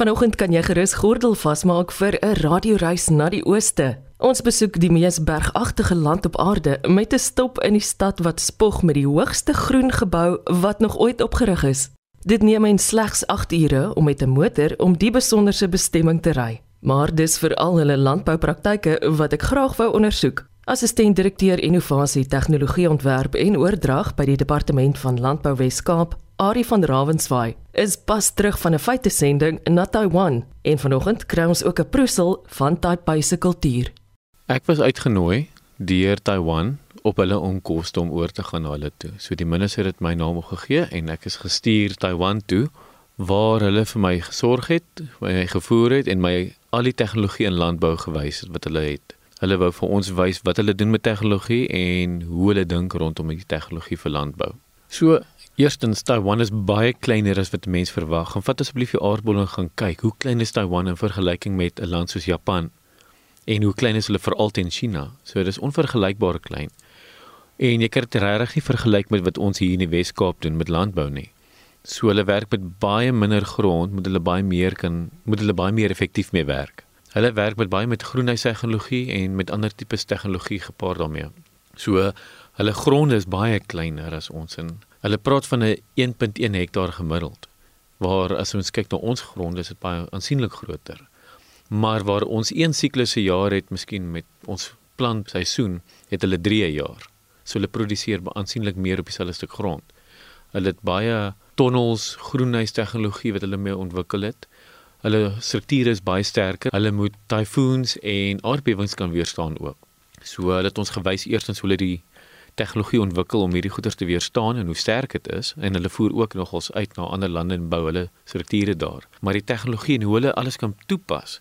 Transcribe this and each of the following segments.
Vanoggend kan jy gerus gordel vasmaak vir 'n radioreis na die ooste. Ons besoek die mees bergagtige land op aarde met 'n stop in die stad wat spog met die hoogste groen gebou wat nog ooit opgerig is. Dit neem my slegs 8 ure om met 'n motor om die besonderse bestemming te ry. Maar dis vir al hulle landboupraktyke wat ek graag wou ondersoek. Assistent direkteur innovasie, tegnologie ontwerp en oordrag by die departement van Landbou Wes-Kaap, Ari van Ravenswaai, is pas terug van 'n feitesending na Taiwan en vanoggend kry ons ook 'n proesel van Taipei se kultuur. Ek was uitgenooi deur Taiwan op hulle onkoste om oor te gaan na hulle toe. So die minister het my naam gegee en ek is gestuur Taiwan toe waar hulle vir my gesorg het, my gevoer het en my al die tegnologie in landbou gewys het wat hulle het. Hulle wou vir ons wys wat hulle doen met tegnologie en hoe hulle dink rondom die tegnologie vir landbou. So eerstens Taiwan is baie kleiner as wat mense verwag. Gaan vat asseblief die aardbol en gaan kyk hoe klein is Taiwan in vergelyking met 'n land soos Japan en hoe klein is hulle veral teen China. So dit is onvergelykbaar klein. En jy kan dit regtig nie vergelyk met wat ons hier in die Wes-Kaap doen met landbou nie. So hulle werk met baie minder grond, moet hulle baie meer kan moet hulle baie meer effektief mee werk. Hulle werk met baie met groenhuistegnologie en met ander tipes tegnologie gepaard daarmee. So hulle gronde is baie kleiner as ons in. Hulle praat van 'n 1.1 hektaar gemiddeld. Waar as ons kyk na ons gronde is dit baie aansienlik groter. Maar waar ons een siklus se jaar het, miskien met ons plantseisoen, het hulle 3 jaar. So hulle produseer aansienlik meer op dieselfde stuk grond. Hulle het baie tonnels groenhuistegnologie wat hulle mee ontwikkel het. Hulle strukture is baie sterker. Hulle moet tyfoons en aardbewings kan weerstaan ook. So hulle het ons gewys eerstens hoe hulle die tegnologie ontwikkel om hierdie goeder te weerstaan en hoe sterk dit is en hulle voer ook nogals uit na ander lande en bou hulle strukture daar. Maar die tegnologie en hoe hulle alles kan toepas.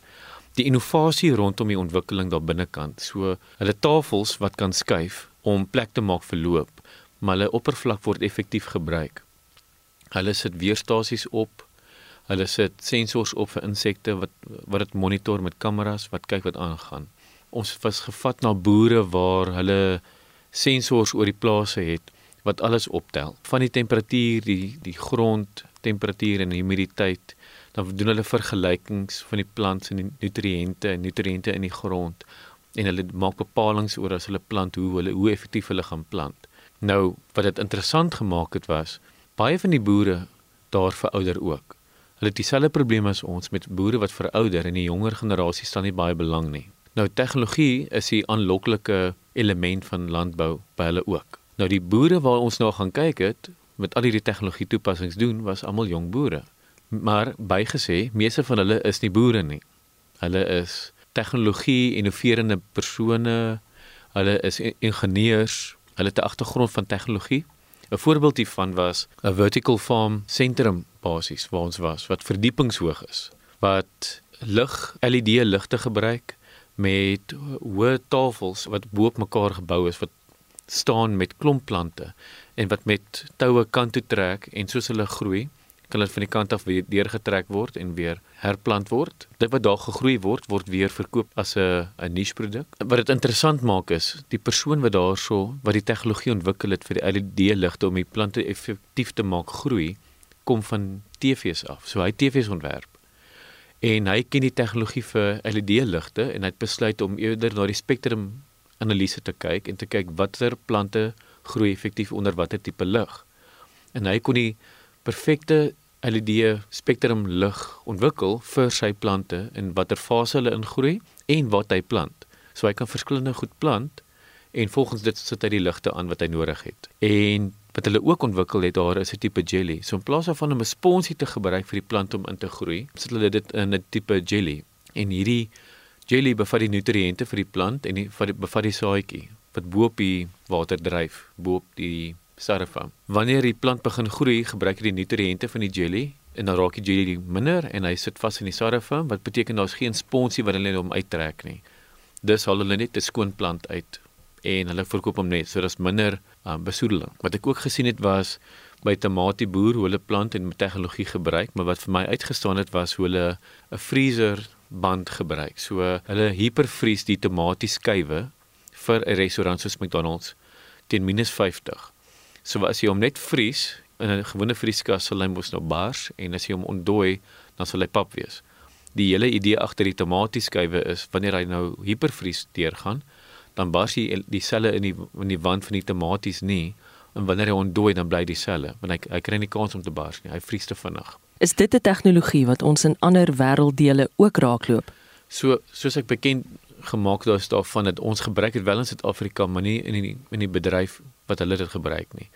Die innovasie rondom die ontwikkeling daar binnekant. So hulle tafels wat kan skuif om plek te maak vir loop, maar hulle oppervlak word effektief gebruik. Hulle sit weerstasies op Hulle sit sensors op vir insekte wat wat dit monitor met kameras wat kyk wat aangaan. Ons was gevat na boere waar hulle sensors oor die plase het wat alles optel. Van die temperatuur, die die grond temperatuur en humiditeit, dan doen hulle vergelykings van die plant se nutriënte en nutriënte in die grond en hulle maak bepalinge oor as hulle plant hoe hulle hoe effektief hulle gaan plant. Nou, wat dit interessant gemaak het was baie van die boere daar verouder ook. Hulle het dieselfde probleem as ons met boere wat verouder en die jonger generasie staan nie baie belang nie. Nou tegnologie is 'n aanloklike element van landbou by hulle ook. Nou die boere waar ons nou gaan kyk het met al hierdie tegnologie toepassings doen was almal jong boere. Maar bygesê, meeste van hulle is nie boere nie. Hulle is tegnologie innoverende persone. Hulle is ingenieurs. Hulle het 'n agtergrond van tegnologie. 'n Voorbeeld hiervan was 'n vertical farm sentrum basies waar ons was wat verdiepingshoog is wat lig LED ligte gebruik met hoë tafels wat bo op mekaar gebou is wat staan met klompplante en wat met toue kant toe trek en soos hulle groei kan dit van die kant af weer deurgetrek word en weer herplant word. Dit wat daar gegroei word word weer verkoop as 'n 'n niche produk. Wat dit interessant maak is die persoon wat daarso wat die tegnologie ontwikkel het vir die LED ligte om die plante effektief te maak groei, kom van TV's af. So hy TV's ontwerp. En hy ken die tegnologie vir LED ligte en hy het besluit om eerder na die spektrum analise te kyk en te kyk watter plante groei effektief onder watter tipe lig. En hy kon die perfekte LED spektrum lig ontwikkel vir sy plante en watter fase hulle ingroei en wat hy plant. So hy kan verskillende goed plant en volgens dit sit hy die ligte aan wat hy nodig het. En wat hulle ook ontwikkel het daar is 'n tipe jelly. So in plaas daarvan om 'n sponsie te gebruik vir die plant om in te groei, sit hulle dit in 'n tipe jelly. En hierdie jelly bevat die nutriënte vir die plant en die bevat die saadjie wat bo op die water dryf, bo op die sarfa. Wanneer die plant begin groei, gebruik hy die nutriënte van die jelly en dan raak die jelly minder en hy sit vas in die sarfa, wat beteken daar's geen sponsie wat hulle hom uittrek nie. Dis hulle net 'n skoon plant uit en hulle verkoop hom net so daar's minder um, besoedeling. Wat ek ook gesien het was by tamatieboer hoe hulle plant en tegnologie gebruik, maar wat vir my uitgestaan het was hoe hulle 'n vriezer band gebruik. So hulle hipervries die tamatieskywe vir 'n restaurant soos McDonald's teen -50. So as jy hom net vries in 'n gewone vrieskas sal hy mos nou bars en as jy hom ontdooi dan sal hy pap wees. Die hele idee agter die tomatieskywe is wanneer hy nou hipervries deurgaan, dan bars die die selle in die in die wand van die tomaties nie en wanneer hy ontdooi dan bly die selle, want hy hy kry nie kans om te bars nie. Hy vries te vinnig. Is dit 'n tegnologie wat ons in ander wêrelddele ook raakloop? So soos ek bekend gemaak daar is daarvan dat ons gebruik dit wel in Suid-Afrika, maar nie in die in die bedryf wat hulle dit gebruik nie.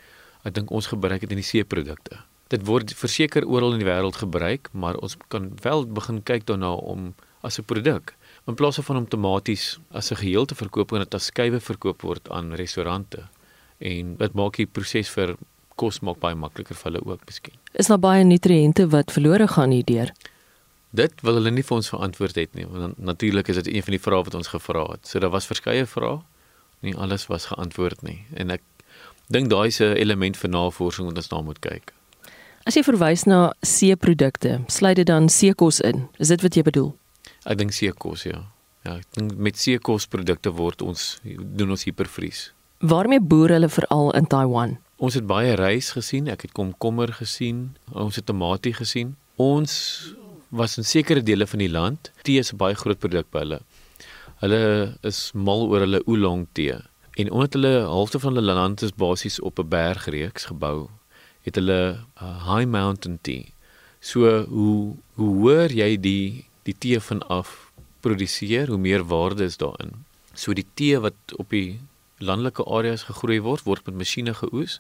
Ek dink ons gebruik dit in die seeprodukte. Dit word verseker oral in die wêreld gebruik, maar ons kan wel begin kyk daarna om as 'n produk in plaas van om tomaties as 'n geheel te verkoop en dit as skywe verkoop word aan restaurante. En dit maak die proses vir kos maak baie makliker vir hulle ook miskien. Is daar baie nutriënte wat verlore gaan hierdeur? Dit wil hulle nie vir ons verantwoord het nie, want natuurlik is dit een van die vrae wat ons gevra het. So daar was verskeie vrae. Nie alles was geantwoord nie. En ek dink daai is 'n element vir navorsing wat ons daar moet kyk. As jy verwys na seeprodukte, sluit dit dan seekos in. Is dit wat jy bedoel? Ek dink seekos ja. Ja, ek dink met seekosprodukte word ons doen ons hipervries. Waarmee boer hulle veral in Taiwan? Ons het baie rys gesien, ek het komkommer gesien, ons het tamatie gesien. Ons was in sekere dele van die land, tee is 'n baie groot produk by hulle. Hulle is mal oor hulle oolong tee. En omdat hulle halfte van hulle land is basies op 'n bergreeks gebou, het hulle 'n high mountain tea. So hoe hoe hoor jy die die tee vanaf produseer, hoe meer waarde is daarin. So die tee wat op die landelike areas gegroei word, word met masjiene geoes.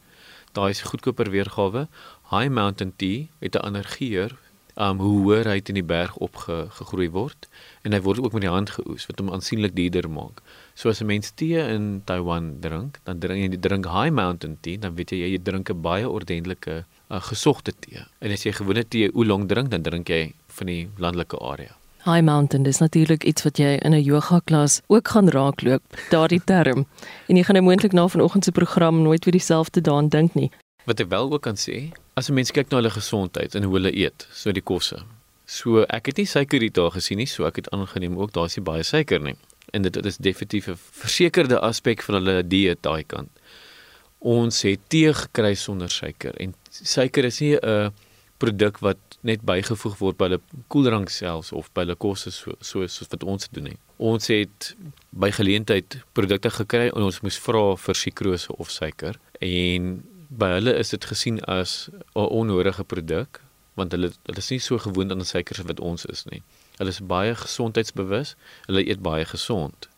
Daai is goedkoper weergawe. High mountain tea het 'n ander geur um hoe hoër hy in die berg opgegroei word en hy word ook met die hand geoes wat hom aansienlik duurder maak. So as 'n mens tee in Taiwan drink, dan drink jy drink High Mountain Tea, dan weet jy jy drink 'n baie ordentlike uh, gesogte tee. En as jy gewone tee oolong drink, dan drink jy van die landelike area. High Mountain dis natuurlik iets wat jy in 'n yoga klas ook gaan raakloop, daardie term. En jy gaan nou moontlik na vanoggend se program nooit weer dieselfde daan dink nie. Wat ek wel ook kan sê, as 'n mens kyk na hulle gesondheid en hoe hulle eet, so die kosse. So ek het nie suiker hier daar gesien nie, so ek het aangeneem ook daar is nie baie suiker nie. En dit, dit is definitief 'n versekerde aspek van hulle dieet daai kant. Ons het tee gekry sonder suiker en suiker is nie 'n produk wat net bygevoeg word by hulle koeldrank selfs of by hulle kosse so so soos wat ons doen nie. Ons het by geleentheid produkte gekry en ons moes vra vir sukrose of suiker en by hulle is dit gesien as 'n onnodige produk want hulle hulle is nie so gewoond aan suikers wat ons is nie. Hulle is baie gesondheidsbewus. Hulle eet baie gesond.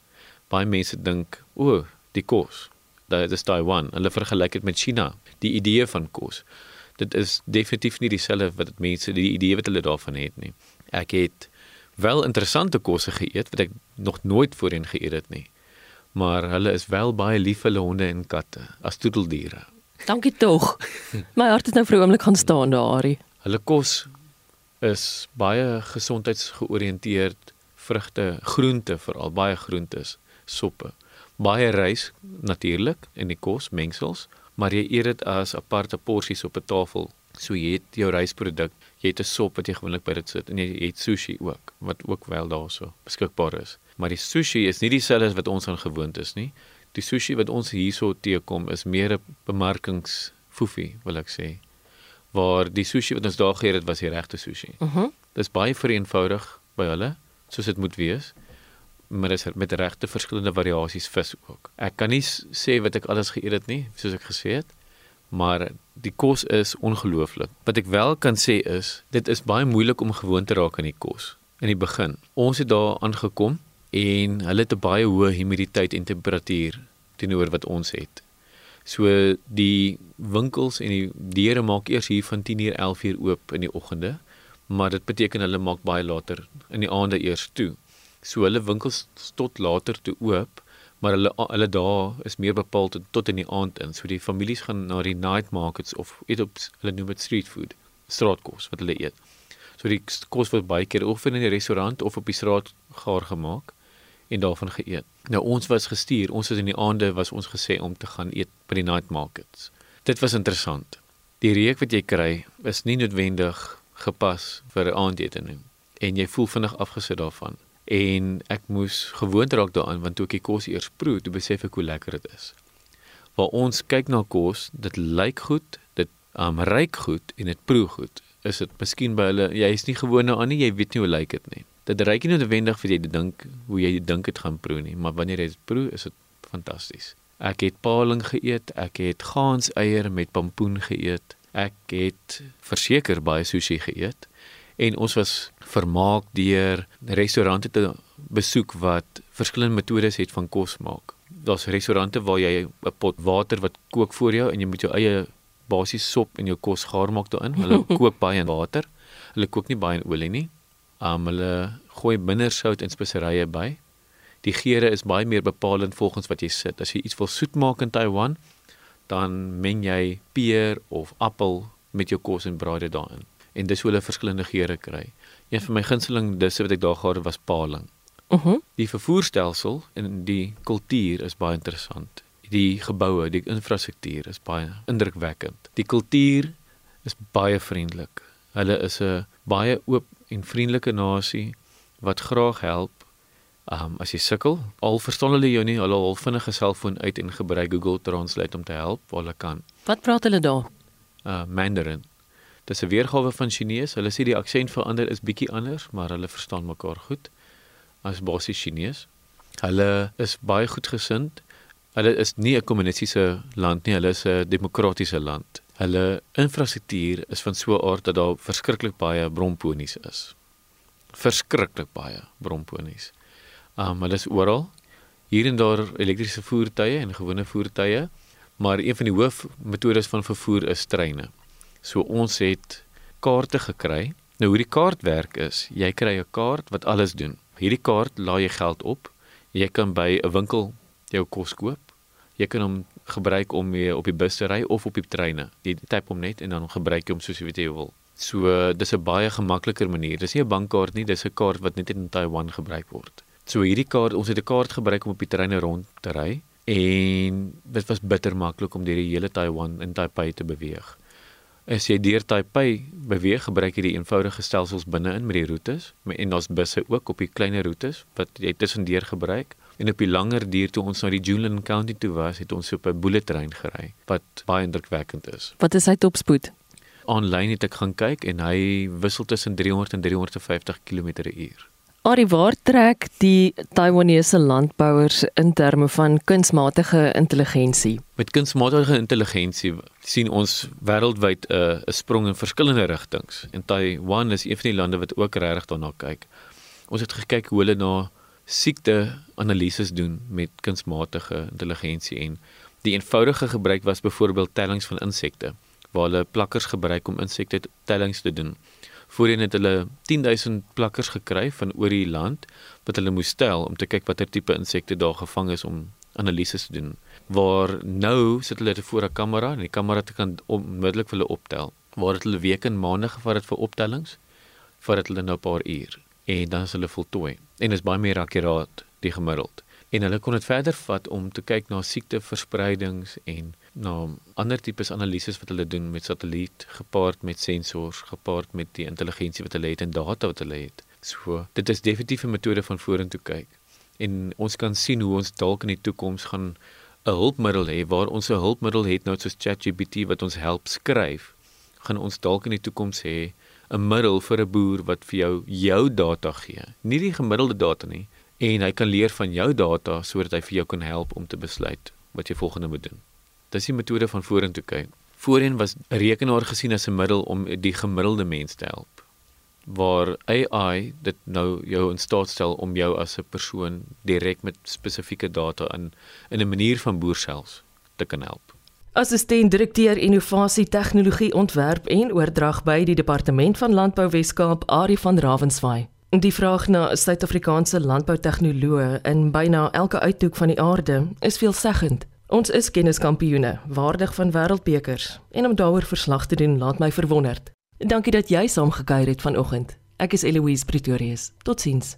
Baie mense dink, "O, die kos. Dit is Taiwan." Hulle vergelyk dit met China, die idee van kos. Dit is definitief nie dieselfde wat mense die idee wat hulle daarvan het nie. Ek het wel interessante kosse geëet wat ek nog nooit voorheen geëet het nie. Maar hulle is wel baie lief vir hulle honde en katte as toeteldiere. Dankie tog. My hart het nou vir 'n oomblik gaan staan daar, Ari. Hulle kos is baie gesondheidsgeoriënteerd, vrugte, groente veral baie groentes, soppe. Baie rys natuurlik in die kos mengsels, maar jy eet dit as aparte porsies op 'n tafel. So jy het jou rysproduk, jy het 'n sop wat jy gewoonlik by dit sit en jy het sushi ook wat ook wel daarso beskikbaar is. Maar die sushi is nie dieselfde as wat ons aan gewoond is nie die sushi wat ons hierso teekom is meer 'n bemarkingsfoefie, wil ek sê. Waar die sushi wat ons daar geëet het was die regte sushi. Mhm. Uh -huh. Dis baie vereenvoudig by hulle, soos dit moet wees. Maar dis met regte verskillende variasies vis ook. Ek kan nie sê wat ek alles geëet het nie, soos ek gesê het, maar die kos is ongelooflik. Wat ek wel kan sê is, dit is baie moeilik om gewoon te raak aan die kos in die begin. Ons het daar aangekom en hulle het 'n baie hoë humiditeit en temperatuur teenoor wat ons het. So die winkels en die deure maak eers hier van 10:00 11:00 oop in die oggende, maar dit beteken hulle maak baie later in die aande eers toe. So hulle winkels tot later toe oop, maar hulle hulle dae is meer bepaal tot, tot in die aand in. So die families gaan na die night markets of eet op hulle noem dit street food, straatkos wat hulle eet. So die kos word baie keer of in 'n restaurant of op die straat gaar gemaak en daarvan geëet. Nou ons was gestuur, ons het in die aande was ons gesê om te gaan eet by die night markets. Dit was interessant. Die reuk wat jy kry is nie noodwendig gepas vir 'n aandete nie en jy voel vinnig afgesit daarvan. En ek moes gewoond raak daaraan want toe ek die kos eers proe, toe besef ek hoe lekker dit is. Waar ons kyk na kos, dit lyk goed, dit um, ruik goed en dit proe goed. is dit miskien by hulle jy is nie gewoond daaraan nie, jy weet nie hoe lyk dit nie. Dit reik nie noodwendig vir jy dink hoe jy dink dit gaan proe nie, maar wanneer jy dit proe, is dit fantasties. Ek het paling geëet, ek het ganseier met pampoen geëet. Ek het verseker baie sushi geëet en ons was vermaak deur restaurante te besoek wat verskillende metodes het van kos maak. Daar's restaurante waar jy 'n pot water wat kook voor jou en jy moet jou eie basies sop in jou kos gaar maak daarin. Hulle kook baie in water. Hulle kook nie baie in olie nie. Um hulle gooi minder sout en speserye by. Die geure is baie meer bepalend volgens wat jy sit. As jy iets wil soet maak in Taiwan, dan meng jy peer of appel met jou kos en braai dit daarin. En dis hoe hulle verskillende geure kry. Een van my gunsteling disse wat ek daar gehad het was paling. Mhm. Uh -huh. Die vervoerstelsel en die kultuur is baie interessant. Die geboue, die infrastruktuur is baie indrukwekkend. Die kultuur is baie vriendelik. Hulle is 'n baie oop en vriendelike nasie wat graag help. Um as jy sukkel, al verstaan hulle jou nie, hulle hol vinnige selfoon uit en gebruik Google Translate om te help waar hulle kan. Wat praat hulle daar? Uh Mandarin. Dis 'n weergawe van Chinese. Hulle sê die aksent verander is bietjie anders, maar hulle verstaan mekaar goed as basies Chinese. Hulle is baie goedgesind. Hulle is nie 'n kommunistiese land nie, hulle is 'n demokratiese land. Hulle infrastruktuur is van so 'n aard dat daar verskriklik baie bromponies is. Verskriklik baie bromponies. Um hulle is oral. Hier en daar elektriese voertuie en gewone voertuie, maar een van die hoofmetodes van vervoer is treine. So ons het kaarte gekry. Nou hoe die kaart werk is, jy kry 'n kaart wat alles doen. Hierdie kaart laai jy geld op. Jy kan by 'n winkel jou kos koop. Jy kan hom gebruik om mee op die bus te ry of op die treine. Jy tap hom net en dan gebruik jy hom soos weet jy wil. So dis 'n baie gemakliker manier. Dis nie 'n bankkaart nie, dis 'n kaart wat net in Taiwan gebruik word. So hierdie kaart, ons het 'n kaart gebruik om op die treine rond te ry en dit was bitter maklik om deur die hele Taiwan in Taipei te beweeg. As jy deur Taipei beweeg, gebruik jy die eenvoudige stelsels binne-in met die roetes, en daar's busse ook op die kleiner roetes wat jy tussendeur gebruik. En op die langer duur toe ons na die Julin County toe was, het ons op 'n bullet train gery wat baie indrukwekkend is. Wat is sy topspoed? Aanlyn het ek gaan kyk en hy wissel tussen 300 en 350 km/h. Ari, waar trek die Taiwanese landbouers in terme van kunsmatige intelligensie? Met kunsmatige intelligensie sien ons wêreldwyd 'n uh, 'n sprong in verskillende rigtings. En Taiwan is een van die lande wat ook regtig daarna kyk. Ons het gekyk hoe hulle na siekte-analises doen met kunsmatige intelligensie en die eenvoudige gebruik was byvoorbeeld tellings van insekte waar hulle plakkers gebruik om insekte tellings te doen. Voorheen het hulle 10000 plakkers gekry van oor die land wat hulle moes tel om te kyk watter tipe insekte daar gevang is om analises te doen. Waar nou sit hulle voor 'n kamera en die kamera kan onmiddellik vir hulle optel. Waar dit hulle weke en maande gevat het vir optellings, vat dit hulle nou 'n paar uur en dan is hulle voltooi. En is baie meer akkuraat die gemiddeld. En hulle kon dit verder vat om te kyk na siekteverspreidings en na ander tipes analises wat hulle doen met satelliet gepaard met sensors, gepaard met die intelligensie wat hulle het en data wat hulle het. So, dit is definitief 'n metode van vorentoe kyk. En ons kan sien hoe ons dalk in die toekoms gaan 'n hulpmiddel hê waar ons 'n hulpmiddel het nou soos ChatGPT wat ons help skryf, gaan ons dalk in die toekoms hê 'n middel vir 'n boer wat vir jou jou data gee. Nie die gemiddelde data nie en hy kan leer van jou data sodat hy vir jou kan help om te besluit wat jy volgende moet doen. Dis die metode van vorentoe kyk. Voorheen was 'n rekenaar gesien as 'n middel om die gemiddelde mens te help. Waar AI dit nou jou in staat stel om jou as 'n persoon direk met spesifieke data in in 'n manier van boersels te kan help. Assistent direkteur innovasie tegnologie ontwerp en oordrag by die departement van landbou Weskaap Ari van Ravenswaai. Die vraag na Suid-Afrikaanse landboutegnoloë in byna elke uithoek van die aarde is veelzeggend. Ons is kenniskampioene, waardig van wêreldbekers en om daaroor verslag te doen laat my verwonderd. Dankie dat jy saamgekuier het vanoggend. Ek is Eloise Pretorius. Totsiens.